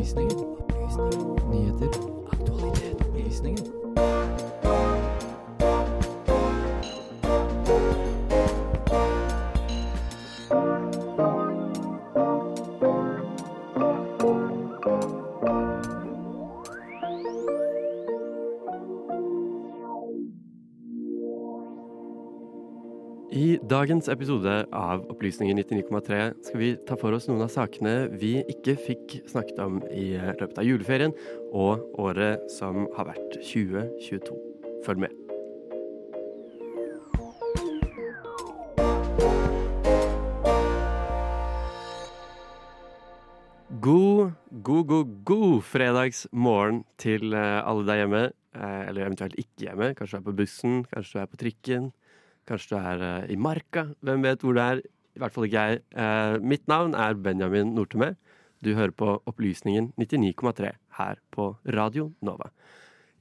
Opplysningen. Nyheter. Aktualitet. Opplysningen. Dagens episode av Opplysningen 99,3 skal vi ta for oss noen av sakene vi ikke fikk snakket om i løpet av juleferien og året som har vært 2022. Følg med. God, god, god, god fredagsmorgen til eh, alle der hjemme. eh, Eller eventuelt ikke hjemme. Kanskje du er på bussen, kanskje du er på trikken. Kanskje du er eh, i marka. Hvem vet hvor du er? I hvert fall ikke jeg. Eh, mitt navn er Benjamin Nortemø. Du hører på Opplysningen 99,3 her på Radio Nova.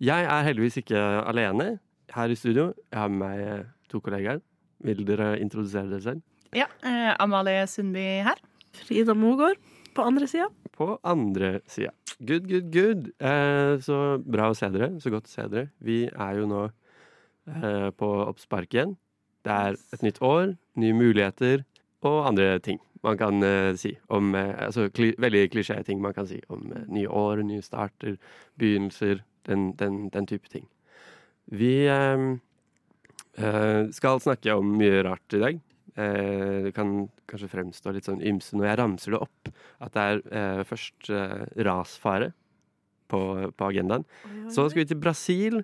Jeg er heldigvis ikke alene her i studio. Jeg har med meg eh, to kollegaer. Vil dere introdusere dere selv? Ja, eh, Amalie Sundby her. Frida Mogård på andre sida. På andre sida. Good, good, good. Eh, så bra å se dere. Så godt å se dere. Vi er jo nå eh, på oppspark igjen. Det er et nytt år, nye muligheter og andre ting man kan uh, si om uh, Altså kli, veldig klisjé-ting man kan si om uh, nye år, nye starter, begynnelser, den, den, den type ting. Vi eh, eh, skal snakke om mye rart i dag. Det kan kanskje fremstå litt sånn ymse når jeg ramser det opp, at det er først rasfare på, på agendaen. Så skal vi til Brasil.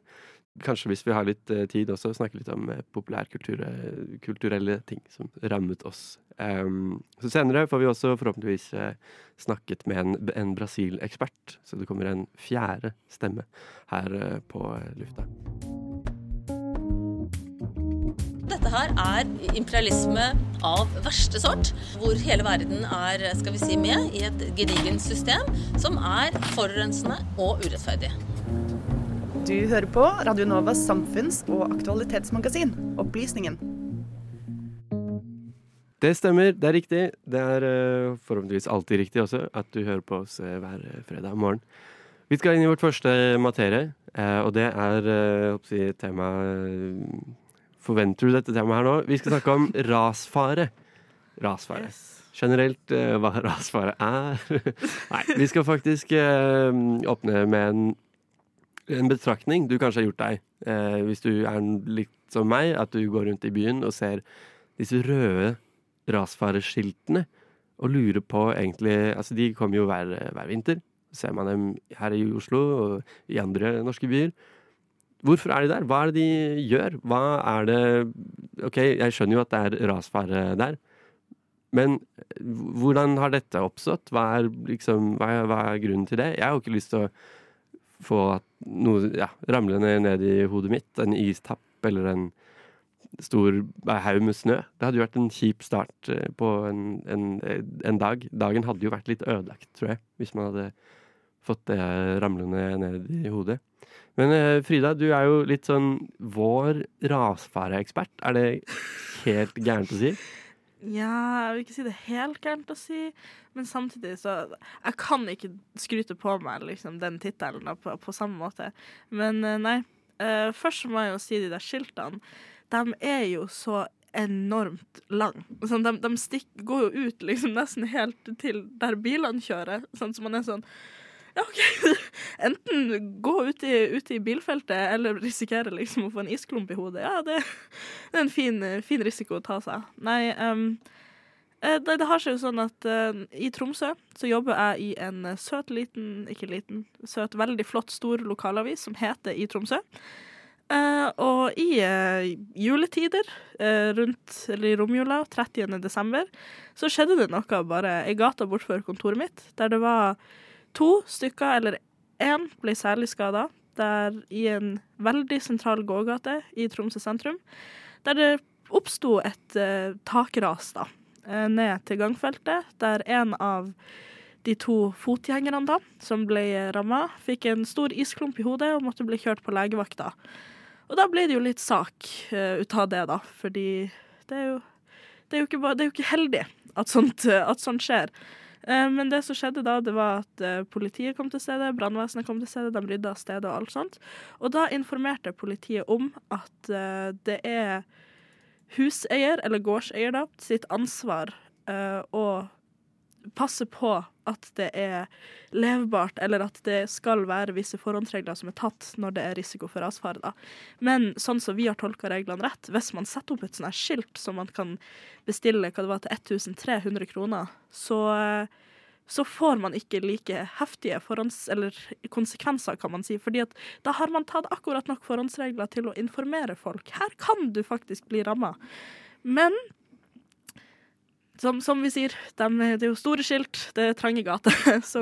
Kanskje hvis vi har litt eh, tid også, snakke litt om eh, populærkulturelle ting som rammet oss. Um, så senere får vi også forhåpentligvis eh, snakket med en, en Brasil-ekspert, så det kommer en fjerde stemme her på lufta. Dette her er imperialisme av verste sort, hvor hele verden er skal vi si, med i et gedigent system som er forurensende og urettferdig. Du hører på Radio Novas samfunns- og aktualitetsmagasin, Opplysningen. Det stemmer, det er riktig. Det er eh, forhåpentligvis alltid riktig også at du hører på oss eh, hver eh, fredag morgen. Vi skal inn i vårt første materie, og det er si, tema Forventer du dette temaet her nå? Vi skal snakke om rasfare. Rasfare. Generelt eh, hva rasfare er. Nei, vi skal faktisk åpne med en, en betraktning du kanskje har gjort deg. Eh, hvis du er litt som meg, at du går rundt i byen og ser disse røde rasfareskiltene og lurer på egentlig Altså, de kommer jo hver, hver vinter. Ser man dem her i Oslo og i andre norske byer. Hvorfor er de der? Hva er det de gjør? Hva er det OK, jeg skjønner jo at det er rasfare der, men hvordan har dette oppstått? Hva er, liksom, hva er, hva er grunnen til det? Jeg har jo ikke lyst til å få noe ja, ramle ned, ned i hodet mitt. En istapp eller en stor haug med snø. Det hadde jo vært en kjip start eh, på en, en, en dag. Dagen hadde jo vært litt ødelagt, tror jeg, hvis man hadde fått det ramlende ned i hodet. Men eh, Frida, du er jo litt sånn vår rasfareekspert. Er det helt gærent å si? Ja, jeg vil ikke si det helt gærent å si, men samtidig så Jeg kan ikke skryte på meg liksom, den tittelen på, på samme måte. Men eh, nei. Uh, først må jeg jo si de der skiltene. De er jo så enormt lang. Sånn, de de stikk, går jo ut liksom nesten helt til der bilene kjører. Sånn, så man er sånn ja, OK. Enten gå ut i, ut i bilfeltet eller risikere liksom å få en isklump i hodet. Ja, det, det er en fin, fin risiko å ta seg. Nei, um, eh, det, det har seg jo sånn at uh, i Tromsø så jobber jeg i en søt liten, ikke liten, søt, veldig flott, stor lokalavis som heter I Tromsø. Uh, og i uh, juletider, uh, rundt, eller i romjula, 30. desember, så skjedde det noe bare i gata bortfor kontoret mitt, der det var to stykker, eller én, ble særlig skada. Der i en veldig sentral gågate i Tromsø sentrum, der det oppsto et uh, takras da, eh, ned til gangfeltet, der en av de to fotgjengerne da, som ble ramma, fikk en stor isklump i hodet og måtte bli kjørt på legevakta. Og da ble det jo litt sak uh, ut av det, da, fordi det er jo, det er jo, ikke, det er jo ikke heldig at sånt, at sånt skjer. Eh, Men det som skjedde da, det var at eh, politiet kom til stedet, brannvesenet kom til stedet, de rydda stedet og alt sånt. Og da informerte politiet om at eh, det er huseier, eller gårdseier da, sitt ansvar å passe på at det er levbart, eller at det skal være visse forhåndsregler som er tatt når det er risiko for rasfare. Da. Men sånn som vi har tolka reglene rett, hvis man setter opp et sånt skilt som man kan bestille hva det var, til 1300 kroner, så, så får man ikke like heftige forhånds, eller konsekvenser, kan man si. fordi da har man tatt akkurat nok forhåndsregler til å informere folk. Her kan du faktisk bli ramma. Men som, som vi sier, de, det er jo store skilt, det er trange gater. Så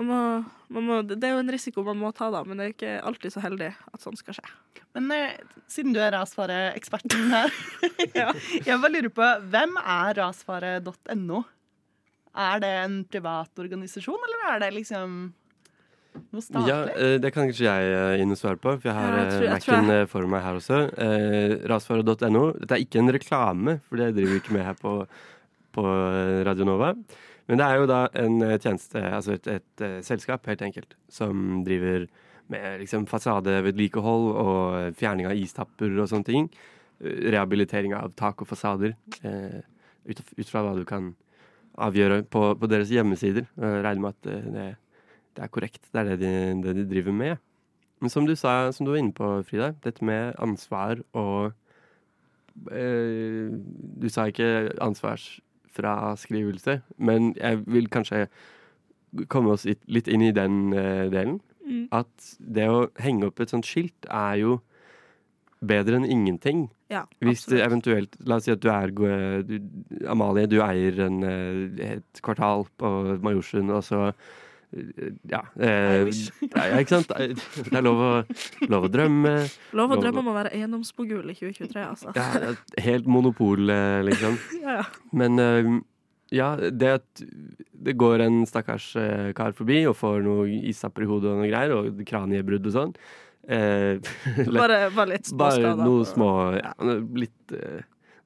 man må, man må, det er jo en risiko man må ta, da, men det er ikke alltid så heldig at sånn skal skje. Men eh, siden du er rasfareeksperten her, jeg bare lurer på hvem er rasfare.no? Er det en privat organisasjon, eller er det liksom? Ja, eh, det kan kanskje jeg eh, inn og svare på, for jeg har Ja, eh, jeg Mac-en for meg her også. Eh, Rasfare.no. Dette er ikke en reklame, for det driver vi ikke med her på, på Radio Nova. Men det er jo da en tjeneste, altså et, et et selskap, helt enkelt, som driver med liksom fasadevedlikehold og fjerning av istapper og sånne ting. Eh, Rehabilitering av tak og fasader. eh, ut, ut fra hva du kan avgjøre på, på deres hjemmesider. Jeg regner med at det det, det er korrekt. Det er det de, det de driver med. Men som du sa, som du var inne på, Frida, dette med ansvar og eh, Du sa ikke ansvarsfraskrivelse, men jeg vil kanskje komme oss litt, inn i den eh, delen. Mm. At det å henge opp et sånt skilt er jo bedre enn ingenting. Ja, Hvis det eventuelt La oss si at du er du, Amalie, du eier en, eh, et kvartal på Majorstuen, og så Ja. Eh, ja, ikke sant? Det er lov å, lov å drømme. Lov å drømme om å være eiendomsbogul i 2023, altså. Ja, helt monopol, eh, liksom. Ja, ja. Men eh, ja, det at det går en stakkars eh, kar forbi og får noe isapper i hodet og noe greier, og kraniebrudd og sånn. Eh, Bare, bare litt småskader. Bare noen små ja, Litt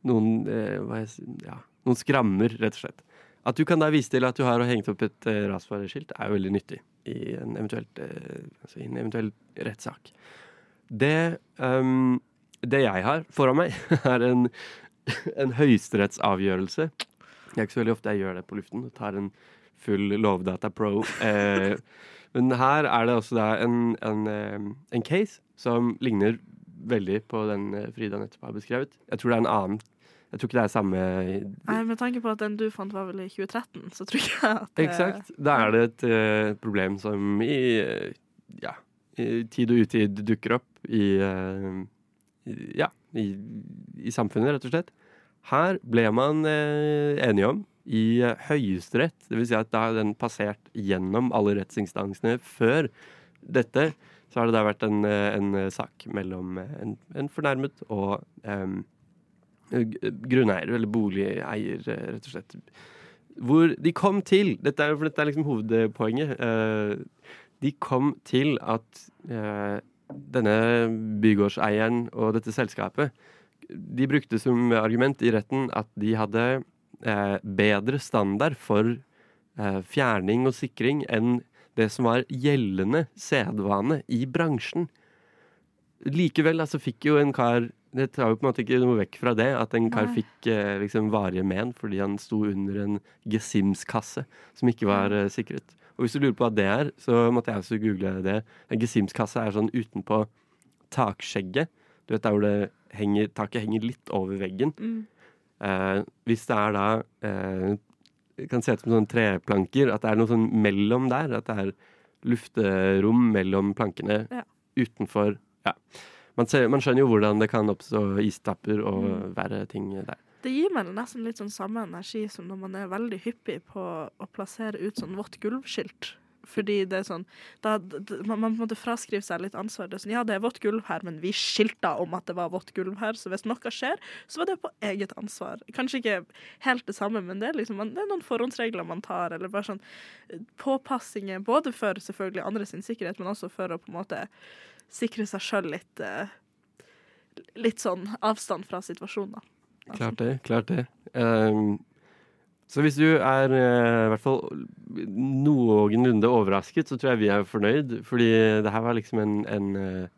Noen hva jeg, ja, Noen skrammer, rett og slett. At du kan da vise til at du har hengt opp et uh, rasfareskilt, er jo veldig nyttig i en eventuell, eh, altså i rettssak. Det, um, det jeg har foran meg, er en, en høyesterettsavgjørelse. Det er ikke så veldig ofte jeg gjør det på luften. og tar en full Lovdata Pro. Eh, men her er det også da en, en, eh, en case som ligner veldig på den eh, Frida nettopp har beskrevet. Jeg tror det er en annen Jeg tror ikke det er samme Nei, Med tanke på at den du fant var vel i 2013, så tror jeg at det- Eksakt. Da er det et et problem som i eh, ja, i tid og utid dukker opp i eh, i- ja, i, i samfunnet, rett og slett. Her ble man eh, enige om i eh, Høyesterett, dvs. Si at da har den passert gjennom alle rettsinstansene før dette, så har det da vært en, eh, en eh, sak mellom eh, en, en fornærmet og em, g- grunneier, eller boligeier, eh, rett og slett. Hvor de kom til Dette er, for dette er liksom hovedpoenget. eh, de kom til at eh, denne bygårdseieren og dette selskapet De brukte som argument i retten at de hadde eh, bedre standard for eh, fjerning og sikring enn det som var gjeldende sedvane i bransjen. Likevel altså, fikk jo en kar Det tar jo på en måte ikke noe vekk fra det at en kar Nei. fikk eh, liksom varige men fordi han sto under en Gesimskasse som ikke var eh, sikret. Og hvis du lurer på hva det er, så måtte jeg også google det. En Gesimskasse er sånn utenpå takskjegget. Du vet der hvor det henger, taket henger litt over veggen. Mm. Eh, hvis det er da eh, Det kan se ut som sånne treplanker, at det er noe sånn mellom der. At det er lufterom mellom plankene Ja. utenfor Ja. Man, ser, man skjønner jo hvordan det kan oppstå istapper og Mm. verre ting der. Det gir meg nesten litt sånn samme energi som når man er veldig hyppig på å plassere ut sånn vått gulvskilt. Fordi det er sånn da, Man man måte fraskriver seg litt ansvar. Det er sånn, ja, det er vått gulv her, men vi skilta om at det var vått gulv her, så hvis noe skjer, så var det på eget ansvar. Kanskje ikke helt det samme, men det er liksom man, det er noen forhåndsregler man tar, eller bare sånn eh, påpassinger, både for selvfølgelig andres sikkerhet, men også for å på en måte sikre seg sjøl litt eh, Litt sånn avstand fra situasjonen, da. Altså. Klart det. klart det. Um, Så hvis du er eh, i hvert fall noenlunde overrasket, så tror jeg vi er fornøyd. Fordi det her var liksom en, en eh,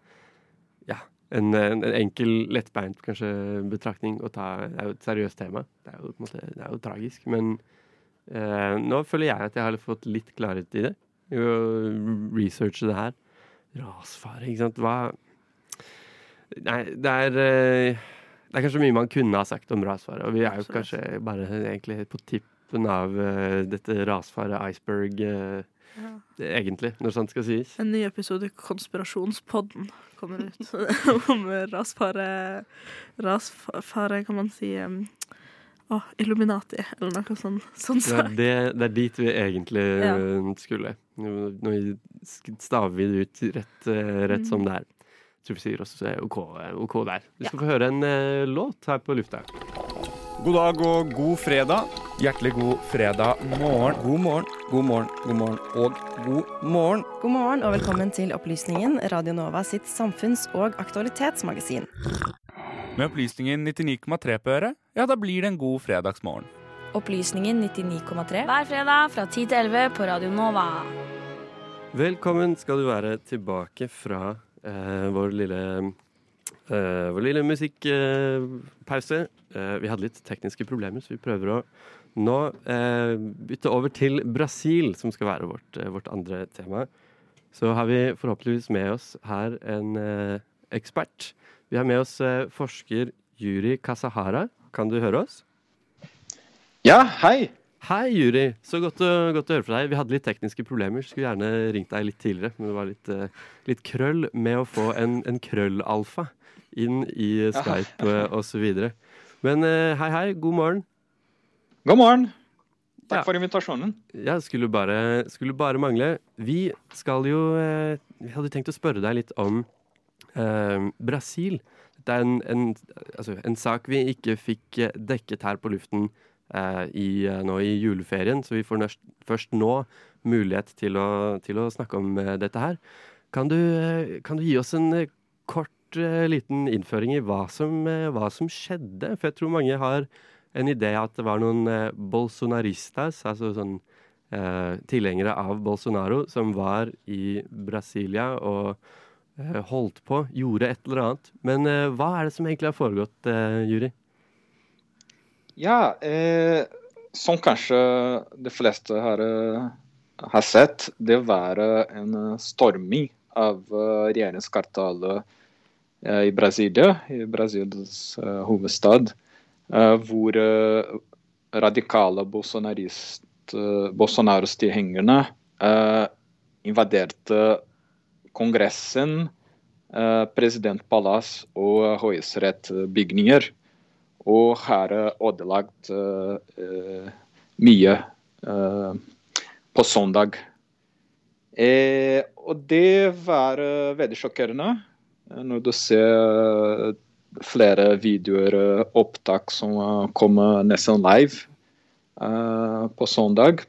ja, en, en, en enkel, lettbeint kanskje betraktning å ta. Det er jo et seriøst tema. Det er jo, måte, det er jo tragisk. Men eh, nå føler jeg at jeg har fått litt klarhet i det. I å researche det her. Rasfare, ikke sant. Hva Nei, det er eh, Det er kanskje mye man kunne ha sagt om rasfare, og vi er jo Absolutt. kanskje bare egentlig på tippen av eh, dette rasfare iceberg, eh, Ja. egentlig, når sant skal sies. En ny episode Konspirasjonspodden kommer ut om rasfare Rasfare, kan man si å, Illuminati, eller noe sånn, sånn Det er, det, det er dit vi egentlig Ja. eh, skulle. Nå nå staver vi det ut rett, rett mm. som det er. Så vi sier også OK, OK der. Vi skal få høre en uh, låt her på lufta. God dag og god fredag. Hjertelig god fredag morgen. God morgen, god morgen, god morgen og god morgen. God morgen og velkommen til Opplysningen, Radio Nova sitt samfunns- og aktualitetsmagasin. Med opplysningen 99,3 på øret, ja, da blir det en god fredagsmorgen. Opplysningen 99,3 hver fredag fra 10 til 11 på Radio Nova. Velkommen skal du være tilbake fra eh, vår lille eh, vår lille musikkpause. Eh, vi hadde litt tekniske problemer, så vi prøver å nå eh, bytte over til Brasil, som skal være vårt, eh, vårt andre tema. Så har vi forhåpentligvis med oss her en eh, ekspert. Vi har med oss eh, forsker Juri Kasahara. Kan du høre oss? Ja, hei. Hei, Juri. Så godt godt å høre fra deg. Vi hadde litt tekniske problemer. Skulle gjerne ringt deg litt tidligere, men det var litt, eh, litt krøll med å få en, en krøllalfa inn i Skype uh, osv. Men eh, hei, hei. God morgen. God morgen. Takk Ja. for invitasjonen. Ja, skulle bare, skulle bare mangle. Vi skal jo eh, Vi hadde tenkt å spørre deg litt om eh, Brasil. Det er en, en, altså, en sak vi ikke fikk eh, dekket her på luften eh, i, eh, nå i juleferien, så vi får nørst, først nå mulighet til å, til å snakke om dette her. Kan du, kan du gi oss en kort liten innføring i hva som, hva som skjedde? For jeg tror mange har en idé at det var noen bolsonaristas, altså sånn eh, tilhengere av Bolsonaro, som var i Brasilia og holdt på, gjorde et eller annet. Men eh, hva er det som egentlig har foregått, eh, Juri? Ja, eh, som kanskje de fleste har, eh, har sett, det var eh, en eh, storming av eh, regjeringskvartalet eh, i Brasilia, i Brasils eh, hovedstad, eh, hvor eh, radikale bolsonarist, eh, Bolsonaros tilhengerne eh, invaderte Kongressen, eh, presidentpalass og høyesterettsbygninger. Og har er ødelagt eh, mye eh, på søndag. Og det var veldig sjokkerende når du ser flere videoer, opptak som kommer nesten live på søndag.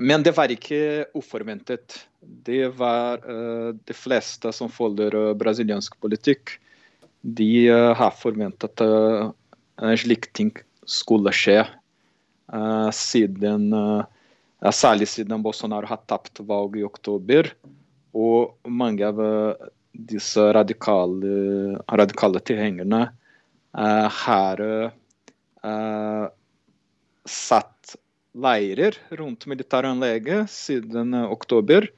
Men det var ikke uforventet. Det var uh, de fleste som følger eh, brasiliansk politikk, de uh, har forventet eh, en slik ting skulle skje. Uh, siden, uh, særlig siden Bolsonaro har tapt valget i oktober. Og mange av disse radikale, radikale tilhengerne har satt leirer rundt militæranlegget siden eh, oktober.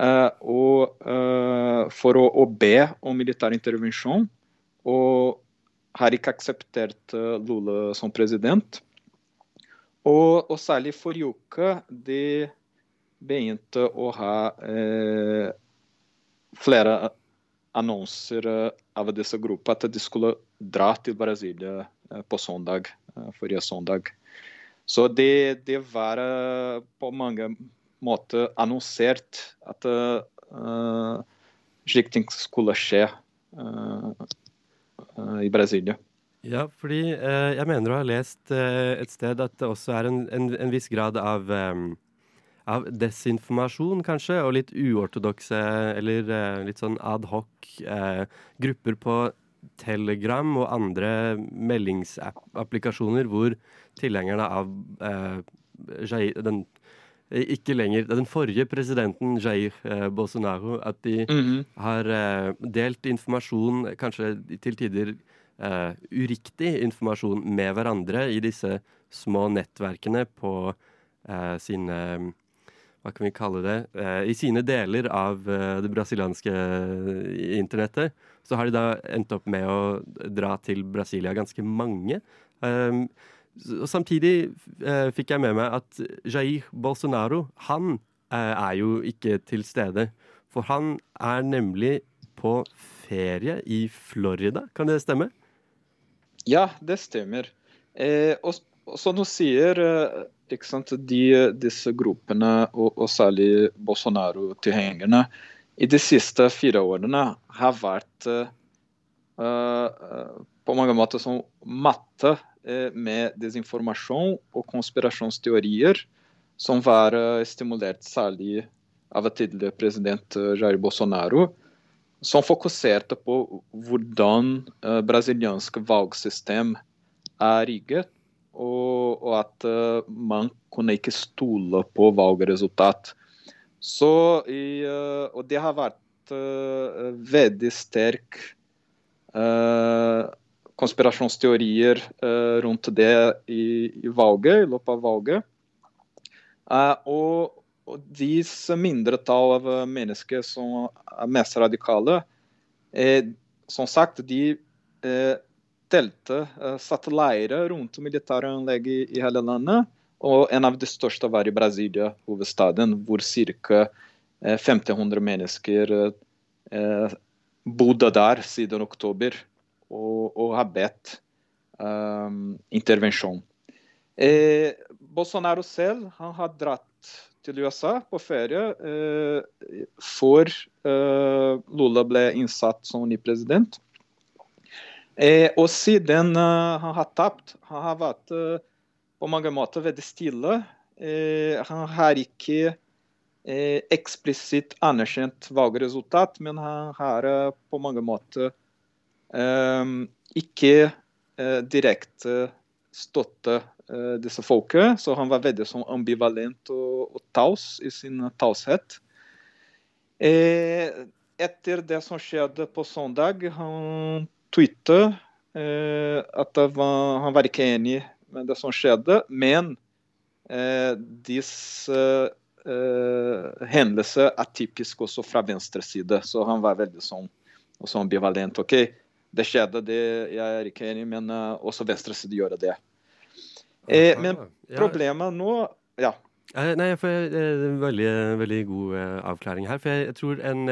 eh, og eh, for å, å be om militær intervensjon. Og har ikke akseptert Lula som president. Og, og særlig forrige uke de begynte å ha eh, flere annonser av disse gruppene at de skulle dra til Brasilia på søndag, forrige søndag. Så det, det var eh, på mange måter annonsert at uh, slik ting skulle skje uh, uh, i Brasilia. Ja, fordi uh, jeg mener å ha lest eh, et sted at det også er en, en, en viss grad av, um, av desinformasjon, kanskje, og litt uortodokse eller eh, litt sånn ad hoc eh, grupper på Telegram og andre meldingsapplikasjoner hvor tilhengerne av eh, den, ikke lenger Den forrige presidenten Jair eh, Bolsonaro, at de Mhm. har eh, delt informasjon, kanskje til tider eh, uriktig informasjon, med hverandre i disse små nettverkene på eh, sine hva kan vi kalle det, eh, i sine deler av eh, det brasilianske eh, internettet, så har de da endt opp med å dra til Brasilia ganske mange. Um, og samtidig fikk jeg med meg at Jair Bolsonaro, han er jo ikke til stede. For han er nemlig på ferie i Florida, kan det stemme? Ja, det stemmer. Eh, og, og som du sier, ikke sant, de, disse gruppene, og, og særlig Bolsonaro-tilhengerne, i de siste fire årene har vært eh, på mange måter som matte eh, med desinformasjon og konspirasjonsteorier, som var stimulert særlig av tidligere president Jair Bolsonaro som fokuserte på hvordan uh, brasiliansk valgsystem er rigget, og, og at uh, man kunne ikke stole på valgresultat. Så i, uh, og det har vært uh, veldig sterk konspirasjonsteorier rundt det i, i valget, i løpet av valget. Og, og disse mindretall av mennesker som er mest radikale, som sagt, de eh, delte, eh, satte leire rundt militære i, hele landet. Og en av de største var i Brasilia, hovedstaden, hvor ca. 1500 mennesker eh, bodde der siden oktober og, og har bedt um, intervensjon. Eh, Bolsonaro selv han har dratt til USA på ferie eh, før eh, Lula ble innsatt som ny president. Eh, og siden uh, han har tapt, han har vært uh, på mange måter veldig stille. Eh, han har ikke eh, eksplisitt anerkjent valgresultat, men han har uh, på mange måter ikke direkte støtte disse folket, så han var veldig sånn ambivalent og, og taus i sin taushet. Etter det som skjedde på søndag, han twittet eh, at det var, han var ikke enig med det som skjedde, men eh, disse eh, hendelser er typisk også fra venstre side, så han var veldig sånn også ambivalent. ok, det skjedde, det, jeg er ikke enig, men eh, også venstre side gjør det. Eh, men problemet nå Ja. Eh, Nei, for jeg, en veldig, veldig god eh, avklaring her. For jeg, jeg tror en,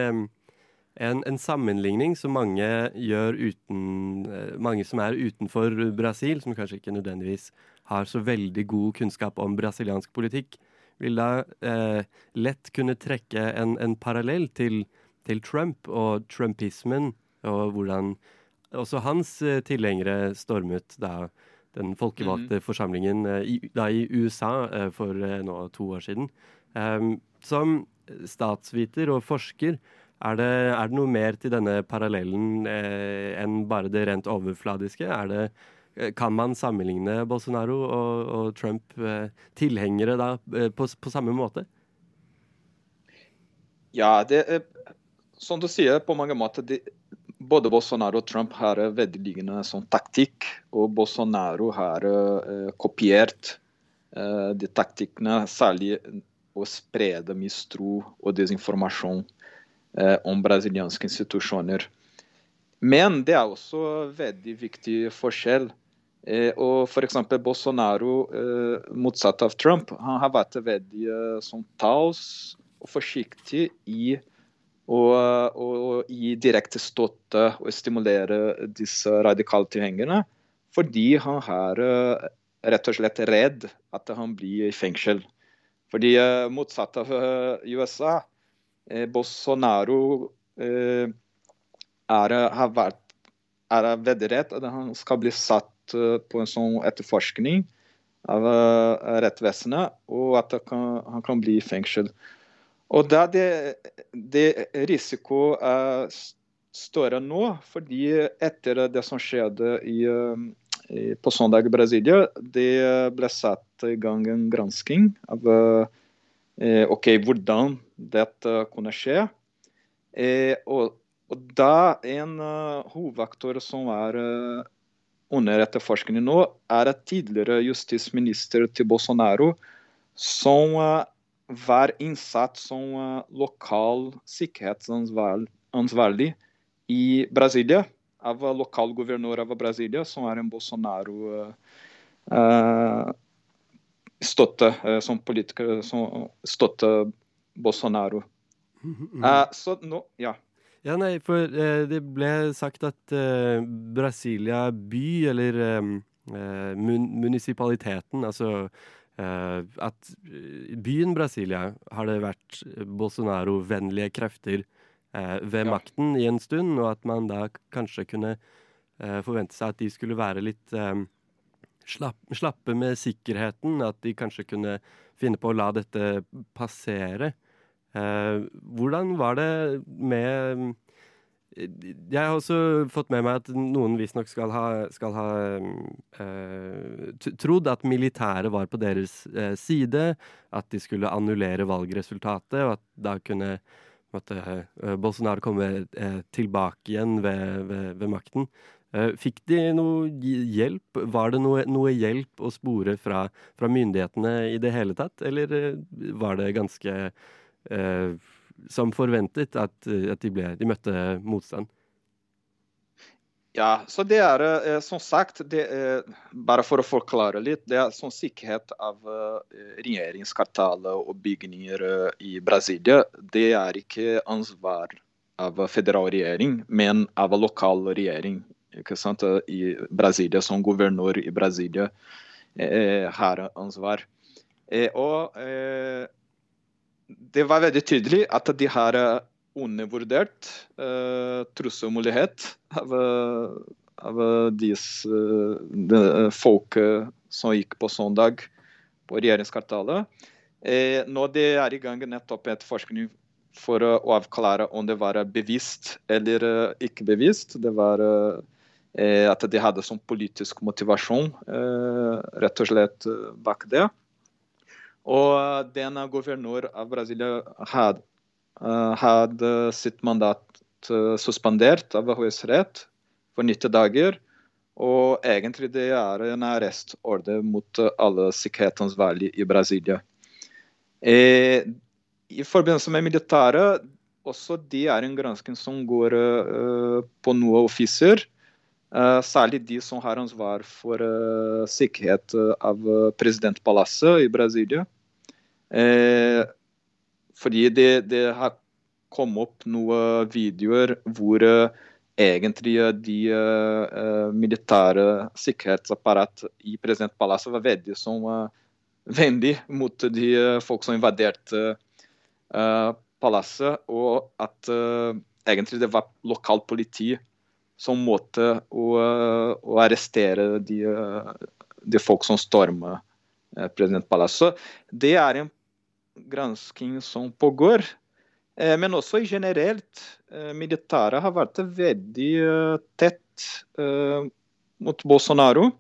en, en sammenligning som mange gjør uten eh, Mange som er utenfor Brasil, som kanskje ikke nødvendigvis har så veldig god kunnskap om brasiliansk politikk, vil da eh, lett kunne trekke en, en parallell til, til Trump og trumpismen, og hvordan også hans eh, tilhengere stormet da den folkevalgte forsamlingen eh, i, da i USA for nå to år siden. Em, som statsviter og forsker, er det, er det noe mer til denne parallellen eh, enn bare det rent overfladiske? Er det, eh, kan man sammenligne Bolsonaro og, og Trump eh, tilhengere da eh, på, på samme måte? Ja, det er, som du sier, på mange måter det, Både Bolsonaro og Trump har veldig lignende sånn taktikk. Og Bolsonaro har eh, kopiert de taktikkene, særlig å sprede mistro og desinformasjon om brasilianske institusjoner. Men det er også veldig viktig forskjell. Eh, og F.eks. Bolsonaro, eh, motsatt av Trump, han har vært veldig eh, sånn taus og forsiktig i å, gi direkte støtte og stimulere disse radikale tilhengerne, fordi han er eh, rett og slett redd at han blir i fengsel. Fordi eh, motsatt av eh, USA, eh, Bolsonaro eh, er, har vært, er veldig redd at han skal bli satt eh, på en sånn etterforskning av eh, rettsvesenet, og at han kan, han kan bli fengsel. Og da det, det risiko er større nå, fordi etter det som skjedde i, i, på søndag i Brasilia, det ble satt i gang en gransking av eh, ok, hvordan dette kunne skje. Eh, og, og, da en uh, hovedaktor som er under etterforskning nå, er et tidligere justisminister til Bolsonaro som var innsatt som lokal sikkerhetsansvarlig i Brasilia. Av lokal guvernør av Brasilia, som er en Bolsonaro støtte som politiker som støtte Bolsonaro. Uh, så nå, ja. Ja, nei, for det ble sagt at Brasilia by, eller mun munisipaliteten, altså At byen Brasilia har det vært Bolsonaro-vennlige krefter ved makten i en stund, og at man da kanskje kunne forvente seg at de skulle være litt slapp, slappe med sikkerheten. At de kanskje kunne finne på å la dette passere. Eh, hvordan var det med Jeg har også fått med meg at noen visstnok skal ha, skal ha eh, trodd at militæret var på deres eh, side, at de skulle annullere valgresultatet, og at da kunne måtte, eh, Bolsonaro komme eh, tilbake igjen ved, ved, ved makten. Eh, fikk de noe hjelp? Var det noe, noe hjelp å spore fra, fra, myndighetene i det hele tatt, eller var det ganske eh, som forventet at, at de, ble, de, møtte motstand? Ja, så det er eh, som sagt, eh, bare for å forklare litt, det er sånn sikkerhet av regjeringskartalet og bygninger eh, i Brasilia, det er ikke ansvar av federal regjering, men av lokal regjering. Ikke sant? I Brasilia, som guvernør i Brasilia eh, har ansvar. Eh, og det var veldig tydelig at de har eh, undervurdert eh, trusselmulighet av, eh, av disse de, folket som gikk på søndag på regjeringskvartalet. Eh, nå det er i gang nettopp forskning for å avklare om det var bevisst eller ikke bevisst. Det var eh, at de hadde sånn politisk motivasjon rett og slett bak det. Og denne guvernør av Brasilia hadde, hadde sitt mandat suspendert av Høyesterett for 90 dager. Og egentlig det er en arrestordre mot alle sikkerhetsansvarlige i Brasilia. Eh, I forbindelse med militæret, også det er en gransking som går uh, på noen offiser. Uh, særlig de som har ansvar for uh, sikkerhet av presidentpalasset i Brasilia. Fordi det, det, har kommet opp noen videoer hvor egentlig de militære sikkerhetsapparat i presidentpalasset var veldig som vennlig mot de folk som invaderte palasset, og at egentlig det var lokalt politi som måte å, å arrestere de, de, folk som stormer eh, presidentpalasset. Det er en gransking som pågår. Eh, men også generelt. Eh, militæret har vært veldig tett mot Bolsonaro,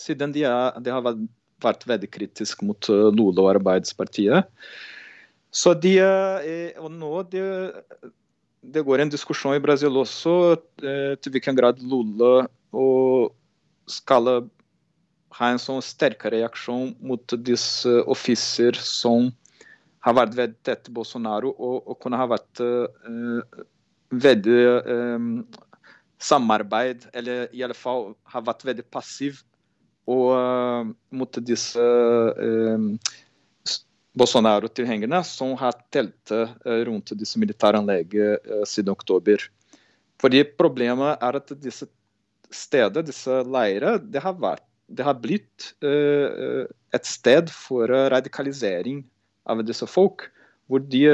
siden de, er, de har vært veldig kritiske mot Lula og Arbeidspartiet. Så de, og nå de, det går en diskusjon i Brasil også eh, til hvilken grad Lula og skal ha en sånn sterkere reaksjon mot disse offiser som har vært veldig tett Bolsonaro, og, og kunne ha vært eh, veldig eh, samarbeid, eller i alle fall har vært veldig passiv og, uh, mot disse uh, Bolsonaro-tilhengerne som har teltet eh, rundt disse militæranleggene eh, siden oktober. Fordi Problemet er at disse steder, disse leirene, det har, vært, det har blitt uh, et sted for radikalisering av disse folk. Hvor de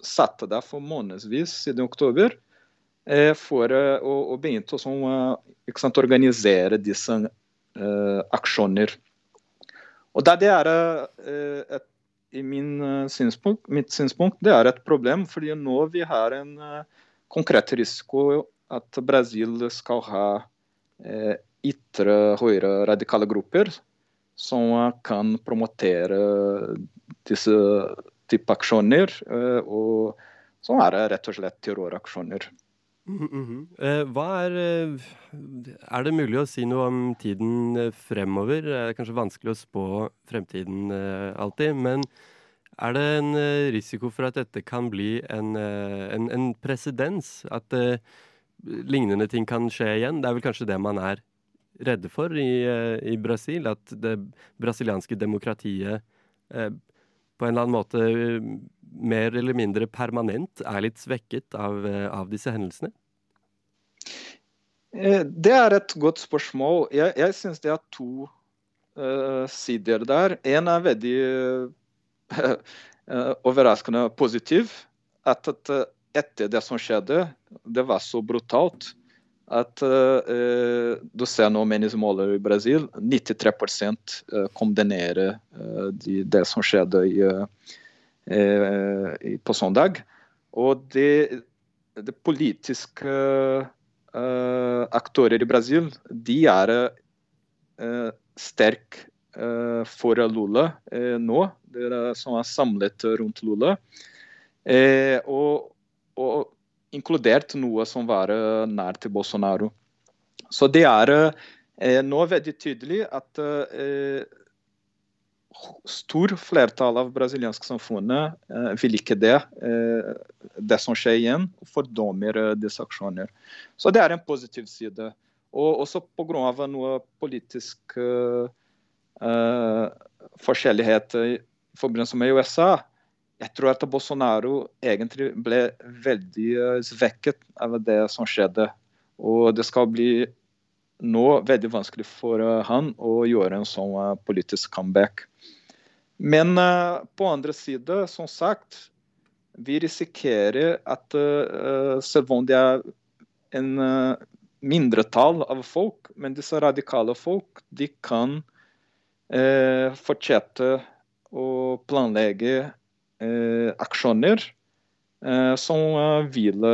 satte der for månedsvis siden oktober for å, begynne å organisere disse aksjoner. Og da det er et synspunkt, mitt synspunkt det er et problem, fordi nå vi har en uh, konkret risiko at Brasil skal ha eh, ytre høyre radikale grupper som eh, kan promotere disse type aksjoner, eh, og som er rett og slett terroraksjoner. Mhm, -hmm. Hva er eh, Er det mulig å si noe om tiden eh, fremover? Det er kanskje vanskelig å spå fremtiden alltid, men er det en risiko for at dette kan bli en, en, en presedens? At eh, lignende ting kan skje igjen? Det er vel kanskje det man er redde for i, i Brasil? At det brasilianske demokratiet eh, på en eller annen måte mer eller mindre permanent er litt svekket av, eh, av disse hendelsene? Eh, Det er et godt spørsmål. Jeg, jeg syns det er to uh, sider der. En er veldig uh, overraskende positiv. At, at etter det som skjedde, det var så brutalt at uh, du ser nå meningsmåler i Brasil, 93 eh, kondemnerer eh, de, det som skjedde i, i, på søndag. Og det, det politiske eh, aktører i Brasil, de er uh, sterke eh, for Lula eh, nå. er, som er samlet rundt Lula. Eh, og, og inkludert noe som var eh, nær til Bolsonaro. Så det er eh, nå veldig tydelig at eh, stor flertall av brasilianske samfunnet eh, vil ikke det. Eh, det som skjer igjen, fordømmer eh, disse aksjoner. Så det er en positiv side. Og også pga. noe politisk eh, eh, forskjellighet i forbindelse med USA. Jeg tror at Bolsonaro egentlig ble veldig eh, svekket av det som skjedde. Og det skal bli nå veldig vanskelig for han å gjøre en sånn politisk comeback. Men eh, på andre side, som sagt, vi risikerer at eh, selv om det er en eh, mindretall av folk, men disse radikale folk, de kan fortsette å planlegge aksjoner som vil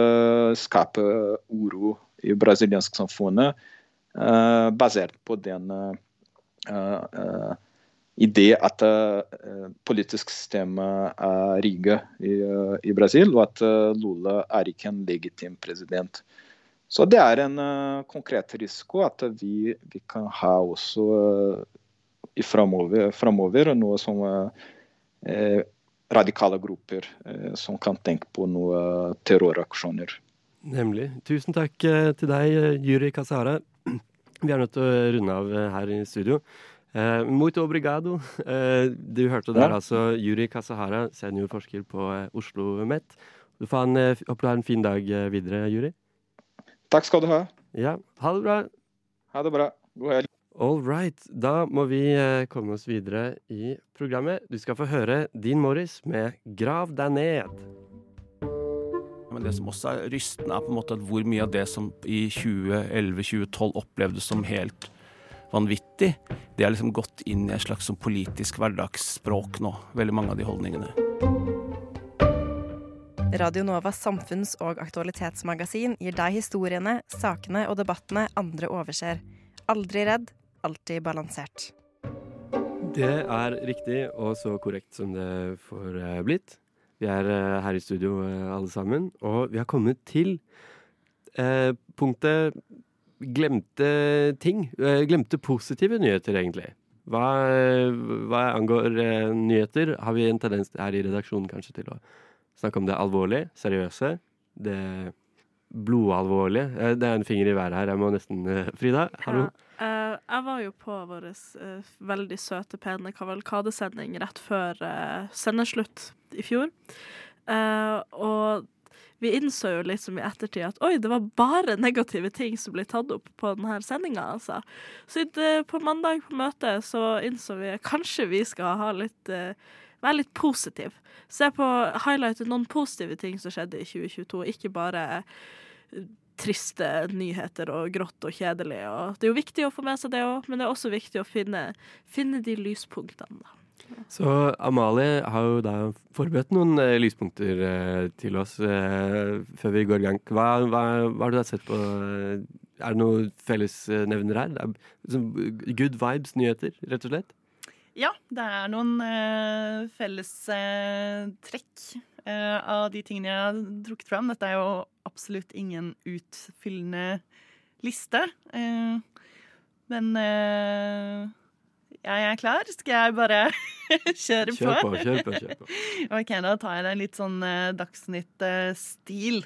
skape uro i brasiliansk samfunnet, basert på den eh, eh, det at uh, politisk systemet er rigget i, uh, i Brasil, og at uh, Lula er ikke en legitim president. Så det er en konkret risiko at vi, vi kan ha også i framover, framover noe som radikale grupper som kan tenke på noe terroraksjoner. Nemlig. Tusen takk til deg, Juri Kasara. Vi er nødt til å runde av her i studio. Eh, muito obrigado. Eh, du hørte der Ja. altså Juri Kasahara, seniorforsker på eh, Oslo OsloMet. Du får en, eh, håper du har en fin dag eh, videre, Juri. Takk skal du ha. Ja, ha det bra. Ha det bra. God helg. All right. Da må vi komme oss videre i programmet. Du skal få høre Dean Morris med 'Grav deg ned'. Men det som også er rystende, er på en måte at hvor mye av det som i 2011-2012 opplevdes som helt vanvittig, det har liksom gått inn i et slags sånn politisk hverdagsspråk nå. Veldig mange av de holdningene. Radio Novas samfunns- og aktualitetsmagasin gir deg historiene, sakene og debattene andre overser. Aldri redd, alltid balansert. Det er riktig og så korrekt som det får eh, blitt. Vi er eh, her i studio eh, alle sammen, og vi har kommet til eh, punktet glemte ting. Eh, glemte positive nyheter, egentlig. Hva, hva angår eh, nyheter, har vi en tendens her i redaksjonen kanskje til å snakke om det alvorlige, seriøse, det blodalvorlige. Eh, det er en finger i været her, jeg må nesten eh, Frida, hallo? Ja. Uh, jeg var jo på vår uh, veldig søte, pene kavalkadesending rett før uh, sendeslutt i fjor. Og vi innså jo liksom i ettertid at oi, det var bare negative ting som ble tatt opp på denne sendinga, altså. Så på mandag på møtet så innså vi at kanskje vi skal ha litt eh, være litt positiv. Se på highlightet noen positive ting som skjedde i 2022, ikke bare eh, triste nyheter og grått og kjedelig. Og det er jo viktig å få med seg det òg, men det er også viktig å finne, finne de lyspunktene. da. Så Amalie har jo da forberedt noen eh, lyspunkter eh, til oss eh, før vi går i gang. Hva, hva, hva har du da sett på? eh, Er det noen fellesnevner her? Good vibes, nyheter, rett og slett? Ja, det er noen eh, felles eh, av de tingene jeg har trukket fram. Dette er jo absolutt ingen utfyllende liste. Men jeg er klar. Skal jeg bare kjøre på? Kjør på, kjør på. kjør på. OK, da tar jeg det litt sånn eh, Dagsnytt-stil.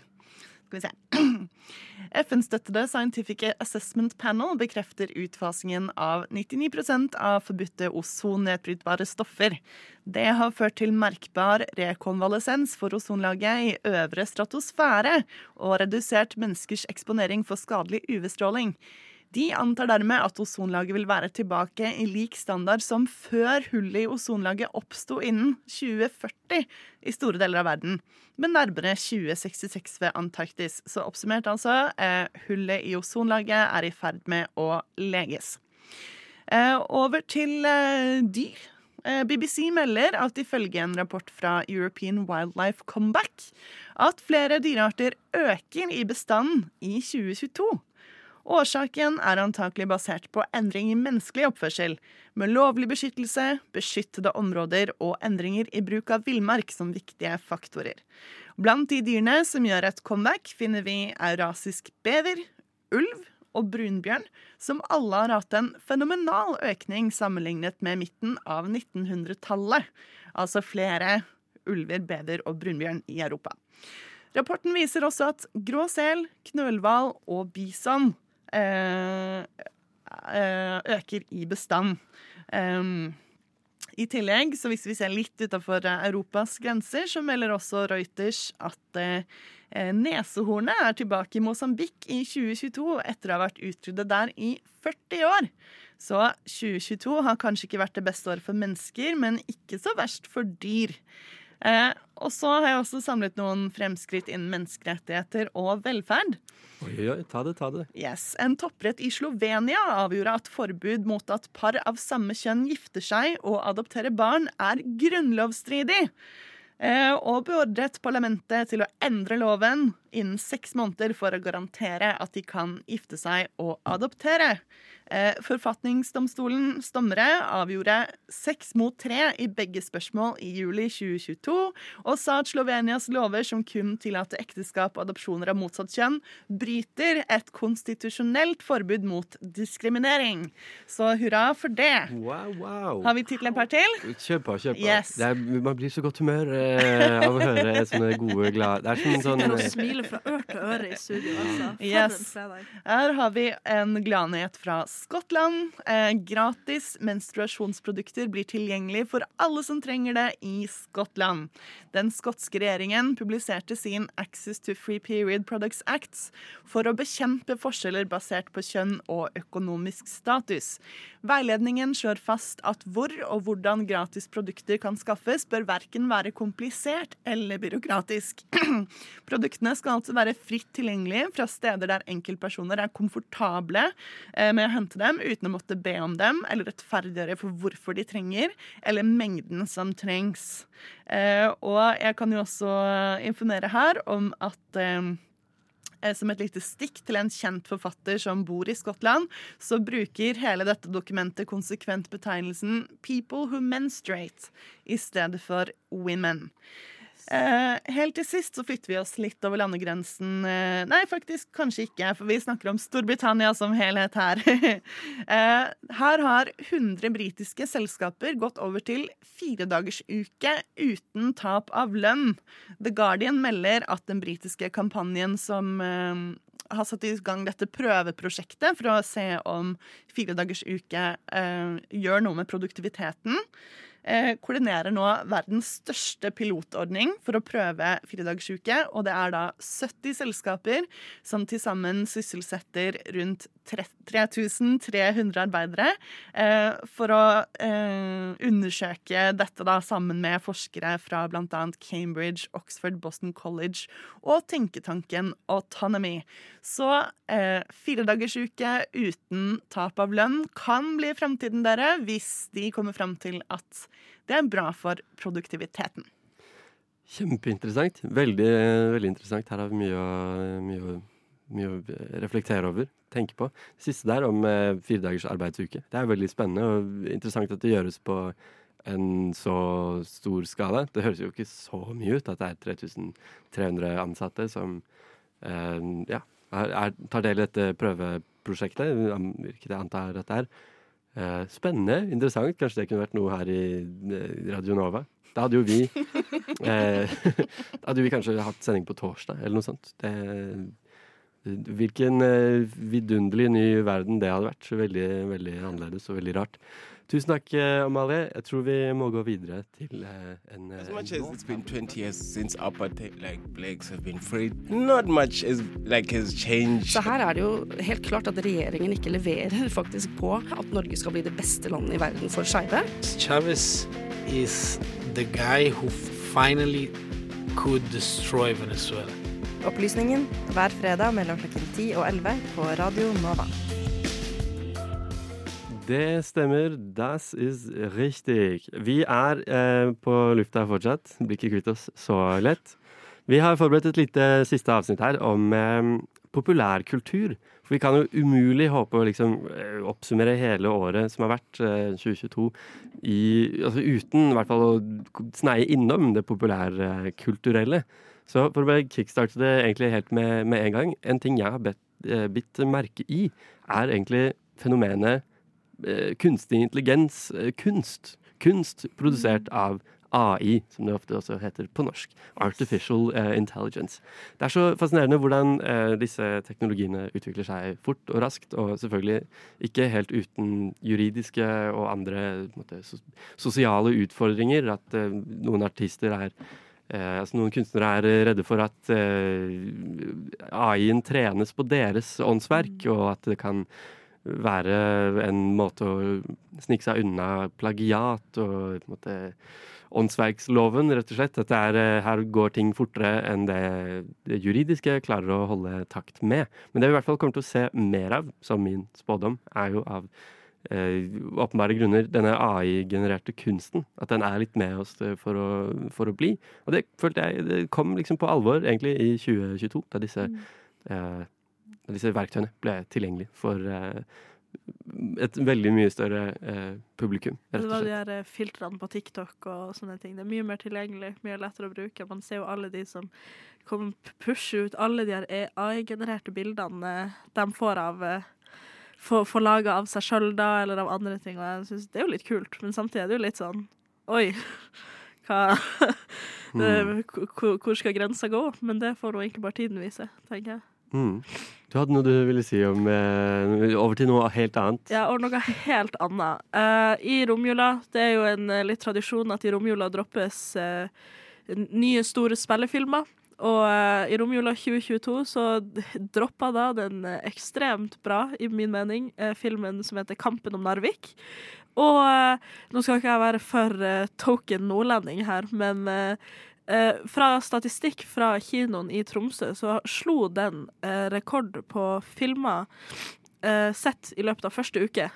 Skal vi se. FN-støttede Scientific Assessment Panel bekrefter utfasingen av 99% av forbudte ozonnedbrytbare stoffer. Det har ført til merkbar rekonvalesens for ozonlaget i øvre stratosfære og redusert menneskers eksponering for skadelig UV-stråling. De antar dermed at ozonlaget vil være tilbake i lik standard som før hullet i ozonlaget oppsto innen 2040 i store deler av verden, men nærmere 2066 ved Antarktis. Så oppsummert altså, eh, hullet i ozonlaget er i ferd med å leges. Eh, over til eh, dyr. BBC melder at ifølge en rapport fra European Wildlife Comeback at flere dyrearter øker i bestanden i 2022. Årsaken er antakelig basert på endring i menneskelig oppførsel, med lovlig beskyttelse, beskyttede områder og endringer i bruk av villmark som viktige faktorer. Blant de dyrene som gjør et comeback, finner vi eurasisk bever, ulv og brunbjørn, som alle har hatt en fenomenal økning sammenlignet med midten av 1900-tallet. Altså flere ulver, bever og brunbjørn i Europa. Rapporten viser også at grå sel, knølhval og bison øker i bestand. I tillegg, så hvis vi ser litt utenfor Europas grenser, så melder også Reuters at eh, nesehornet er tilbake i Mosambik i 2022 etter å ha vært utryddet der i 40 år. Så 2022 har kanskje ikke vært det beste året for mennesker, men ikke så verst for dyr. Eh, og så har jeg også samlet noen fremskritt innen menneskerettigheter og velferd. Oi, oi, ta det, ta det. Yes. En topprett i Slovenia avgjorde at forbud mot at par av samme kjønn gifter seg og adopterer barn, er grunnlovsstridig. Eh, og beordret parlamentet til å endre loven innen seks måneder for å garantere at de kan gifte seg og adoptere. Eh, Forfatningsdomstolens dommere avgjorde seks mot tre i begge spørsmål i juli 2022, og sa at Slovenias lover som kun tillater ekteskap og adopsjoner av motsatt kjønn, bryter et konstitusjonelt forbud mot diskriminering. Så hurra for det. Wow, wow. Har vi tittel et par til? Kjør på, kjør på. Yes. Er, man blir så godt humør eh, av å høre sånne gode, glade Det er sånn, sånn Og fra øre til øre i studio, altså. Yes. Her har vi en gladnyhet fra Skottland. Eh, gratis menstruasjonsprodukter blir tilgjengelig for alle som trenger det i Skottland. Den skotske regjeringen publiserte sin Access to Free Period Products Acts for å bekjempe forskjeller basert på kjønn og økonomisk status. Veiledningen slår fast at hvor og hvordan gratis produkter kan skaffes, bør verken være komplisert eller byråkratisk. Produktene skal altså være fritt tilgjengelig fra steder der enkeltpersoner er komfortable eh, med å hente dem uten å måtte be om dem, eller rettferdiggjøre for hvorfor de trenger, eller mengden som trengs. Eh, Og jeg kan jo også informere her om at eh, som et lite stikk til en kjent forfatter som bor i Skottland, så bruker hele dette dokumentet konsekvent betegnelsen 'people who menstruate' i stedet for 'women'. Eh, helt til sist så flytter vi oss litt over landegrensen. Eh, nei, faktisk kanskje ikke, for vi snakker om Storbritannia som helhet her. eh, her har 100 britiske selskaper gått over til firedagersuke uten tap av lønn. The Guardian melder at den britiske kampanjen som har satt i gang dette prøveprosjektet for å se om firedagersuke eh, gjør noe med produktiviteten koordinerer nå verdens største pilotordning for å prøve firedagsuke. Og det er da 70 selskaper som til sammen sysselsetter rundt 3300 arbeidere eh, for å eh, undersøke dette da, sammen med forskere fra bl.a. Cambridge, Oxford, Boston College og tenketanken Autonomy. Så eh, firedagersuke uten tap av lønn kan bli fremtiden dere hvis de kommer frem til at det er bra for produktiviteten. Kjempeinteressant. Veldig, veldig interessant. Her har vi mye å, mye, å, reflektere over, tenke på. Det siste der om eh, fire dagers arbeidsuke. Det er veldig spennende og interessant at det gjøres på en så stor skala. Det høres jo ikke så mye ut at det er 3300 ansatte som eh, ja, er, tar del i dette prøveprosjektet, hvilket jeg antar at det er. Eh, spennende, interessant. Kanskje det kunne vært noe her i eh, Radio Nova. Da hadde jo vi eh, Da hadde vi kanskje hatt sending på torsdag, eller noe sånt. Det, hvilken eh, vidunderlig ny verden det hadde vært. Veldig, veldig annerledes og veldig rart. Tusen takk, eh, Amalie. Jeg tror vi må gå videre til eh, en As much as it's been 20 years since apartheid, like blacks have been freed, not much is like has changed. Så her er det jo helt klart at regjeringen ikke leverer faktisk på at Norge skal bli det beste landet i verden for skeive. Chavez is the guy who finally could destroy Venezuela. Opplysningen hver fredag mellom klokken 10 og 11 på Radio Nova. Det stemmer. Das is richtig. Vi er eh, på lufta fortsatt. Blir ikke kvitt oss så lett. Vi har forberedt et lite siste avsnitt her om eh, populærkultur. For vi kan jo umulig håpe å liksom, eh, oppsummere hele året som har vært, eh, 2022, i, altså uten i hvert fall å sneie innom det populærkulturelle. Så for å bare kickstarte det egentlig helt med, med en gang En ting jeg har eh, bitt merke i, er egentlig fenomenet eh, kunstig intelligens, eh, kunst. Kunst produsert av AI, som det ofte også heter på norsk. Artificial Intelligence. Det er så fascinerende hvordan disse teknologiene utvikler seg fort og raskt, og selvfølgelig ikke helt uten juridiske og andre måte, sos sosiale utfordringer. At noen artister er Eh, altså noen kunstnere er redde for at eh, AI-en trenes på deres åndsverk, og at det kan være en måte å snike seg unna plagiat og måte åndsverksloven, rett og slett. At det er, eh, her går ting fortere enn det, det juridiske klarer å holde takt med. Men det vi i hvert fall kommer til å se mer av, som min spådom, er jo av eh, åpenbare grunner denne AI-genererte kunsten. At den er litt med oss eh, for å, for å bli. Og det følte jeg det kom liksom på alvor egentlig i 2022, da disse, eh, da disse verktøyene ble tilgjengelige for eh, et veldig mye større eh, publikum, rett og slett. Det var de her eh, filtrene på TikTok og sånne ting. Det er mye mer tilgjengelig, mye lettere å bruke. Man ser jo alle de som kommer pusher ut alle de her AI-genererte bildene eh, de får av eh, Får får laga av seg sjøl, da, eller av andre ting. Og jeg synes Det er jo litt kult, men samtidig er det jo litt sånn Oi, hva Mm. Hvor- Hvor skal grensa gå? Men det får nå egentlig bare tiden vise, tenker jeg. Mm. Du hadde noe du ville si om eh, Over til noe helt annet. Ja, og noe helt annet. Uh, I romjula, det er jo en eh, litt tradisjon at i romjula droppes uh, nye store spillefilmer. Og eh, i romjula 2022 så droppa da den eh, ekstremt bra, i min mening, eh, filmen som heter 'Kampen om Narvik'. Og nå skal ikke jeg være for token nordlending her, men fra statistikk fra kinoen i Tromsø så slo den rekord på filmer sett i løpet av første uke.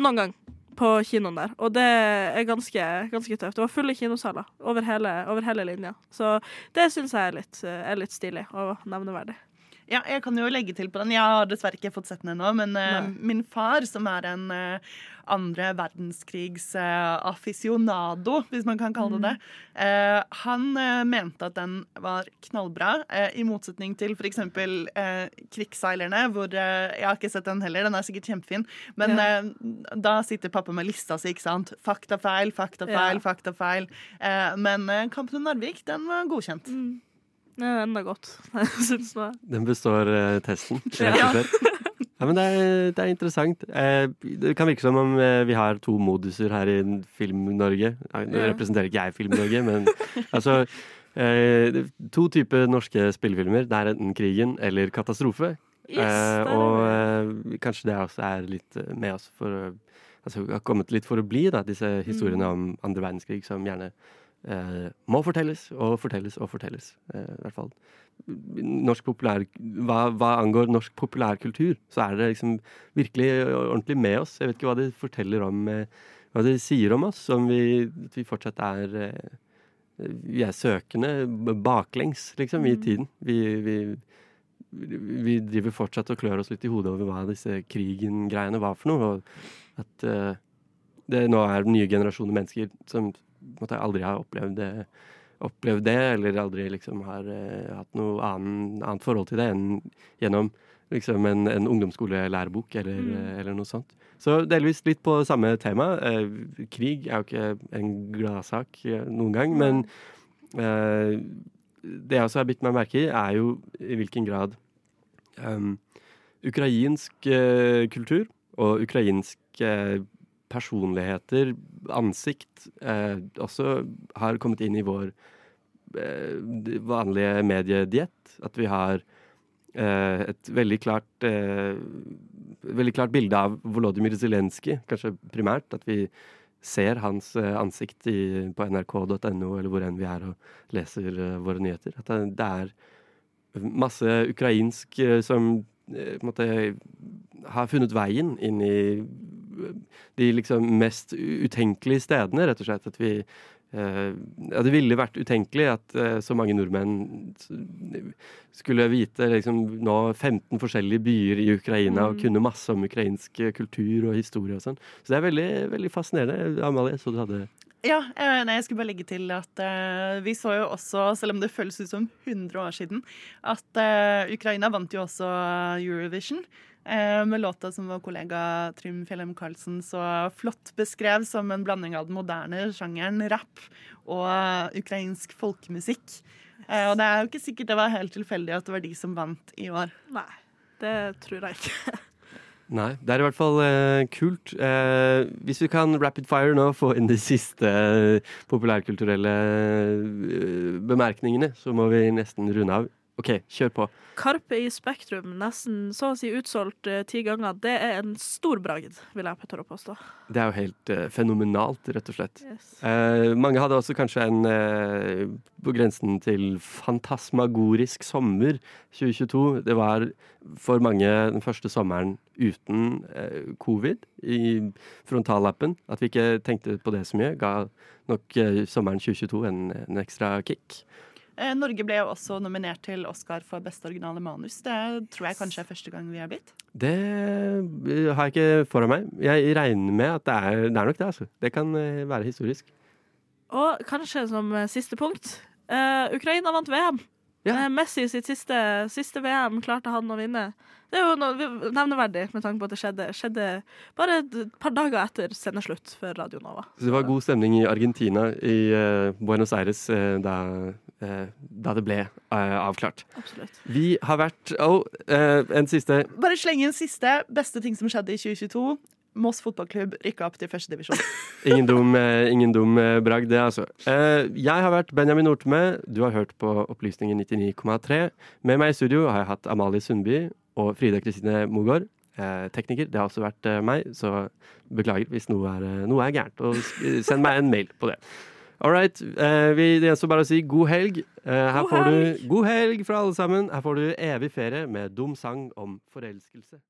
Noen gang på kinoen der. Og det er ganske, ganske tøft. Det var fulle kinosaler over hele, over hele linja. Så det syns jeg er litt, er litt stilig og nevneverdig. Ja, jeg kan jo legge til på den. Jeg har dessverre ikke fått sett den ennå, men uh, min far, som er en uh, andre verdenskrigs eh, aficionado, hvis man kan kalle det det, eh, han mente at den var knallbra, i motsetning til f.eks. Uh, Krigsseilerne, hvor Jeg har ikke sett den heller, den er sikkert kjempefin, men Ja. da sitter pappa med lista si, ikke sant. Faktafeil, faktafeil, Ja. faktafeil. Men Kampen om Narvik, den var godkjent. Det er enda godt, syns jeg. Den består eh, testen, rett Ja. og slett. Ja, men det er, det er interessant. Eh, det kan virke som om eh, vi har to moduser her i Film-Norge. Nei, Nå representerer ikke jeg Film-Norge, men altså eh, To typer norske spillefilmer. Det er enten krigen eller katastrofe. Yes, Eh, og eh, kanskje det også er litt eh, med oss for å Altså har kommet litt for å bli, da, disse historiene Mm. om andre verdenskrig som gjerne eh, må fortelles og fortelles og fortelles. Eh, I hvert fall norsk populær, hva, hva angår norsk populærkultur, så er det liksom virkelig ordentlig med oss. Jeg vet ikke hva det forteller om eh, Hva det sier om oss, om vi, at vi fortsatt er eh, Vi er søkende baklengs, liksom, i Mm. tiden. Vi, vi, vi driver fortsatt og klør oss litt i hodet over hva disse krigen-greiene var for noe. Og at eh, det nå er nye generasjoner mennesker som måte aldri har opplevd det, opplevd det eller aldri liksom har uh, hatt noe annen, annet forhold til det enn gjennom liksom en, en ungdomsskolelærebok eller, Mm. eh, eller noe sånt. Så delvis litt på samme tema. Eh, krig er jo ikke en gladsak eh, noen gang, men eh, det jeg også har bitt meg merke i, er jo i hvilken grad um, ukrainsk eh, kultur og ukrainsk personligheter, ansikt, eh, også har kommet inn i vår eh, vanlige mediediett. At vi har eh, et veldig klart eh, veldig klart bilde av Volodymyr Zelenskyj, kanskje primært. At vi ser hans eh, ansikt i, på nrk.no eller hvor enn vi er og leser eh, våre nyheter. At det, er masse ukrainsk som måte har funnet veien inn i de liksom mest utenkelige stedene, rett og slett. At vi eh, ja, det ville vært utenkelig at eh, så mange nordmenn skulle vite liksom, nå 15 forskjellige byer i Ukraina og Mm. kunne masse om ukrainsk eh, kultur og historie og sånn. Så det er veldig, veldig fascinerende. Amalie, så du hadde Ja, nei, jeg skulle bare legge til at uh, vi så jo også, selv om det føles ut som 100 år siden, at uh, Ukraina vant jo også Eurovision. Eh, med låta som vår kollega Trym Fjellheim Karlsen så flott beskrev som en blanding av den moderne sjangeren rap og ukrainsk folkemusikk. Eh, og det er jo ikke sikkert det var helt tilfeldig at det var de som vant i år. Nei, det tror jeg ikke. Nei, det er i hvert fall eh, kult. Eh, hvis vi kan rapid fire nå, få inn de siste eh, populærkulturelle eh, bemerkningene, så må vi nesten runde av. OK, kjør på. Karpe i Spektrum, nesten så å si utsolgt uh, ti ganger. Det er en stor bragd, vil jeg tørre å påstå. Det er jo helt uh, fenomenalt, rett og slett. Yes. Uh, mange hadde også kanskje en på grensen til fantasmagorisk sommer 2022. Det var for mange den første sommeren uten covid i frontallappen. At vi ikke tenkte på det så mye, ga nok sommeren 2022 en, en ekstra kick. Eh, Norge ble jo også nominert til Oscar for beste originale manus. Det tror jeg kanskje er første gang vi er blitt. Det eh, har jeg ikke foran meg. Jeg regner med at det er, det er nok det, altså. Det kan eh, være historisk. Og kanskje som siste punkt uh, Ukraina vant VM. Eh, Messi sitt siste, siste VM klarte han å vinne. Det er jo noe nevneverdig med tanke på at det skjedde, skjedde bare et par dager etter sendeslutt for Radio Nova. Så det var god stemning i Argentina, i Buenos Aires, da, da det ble eh, avklart. Absolutt. Vi har vært oh, eh, en siste. Bare slenge en siste. Beste ting som skjedde i 2022. Moss fotballklubb rykka opp til førstedivisjon. Ingen dum, eh, ingen dum eh, bragd, det, altså. Eh, jeg har vært Benjamin Norteme. Du har hørt på Opplysningen 99,3. Med meg i studio har jeg hatt Amalie Sundby og Frida Kristine Mogård. Eh, tekniker. Det har også vært eh, meg, så beklager hvis noe er, eh, noe er gærent. Og send meg en mail på det. All right. Eh, vi, det gjenstår bare å si god helg. Eh, her God får helg. du god helg fra alle sammen. Her får du evig ferie med dum sang om forelskelse.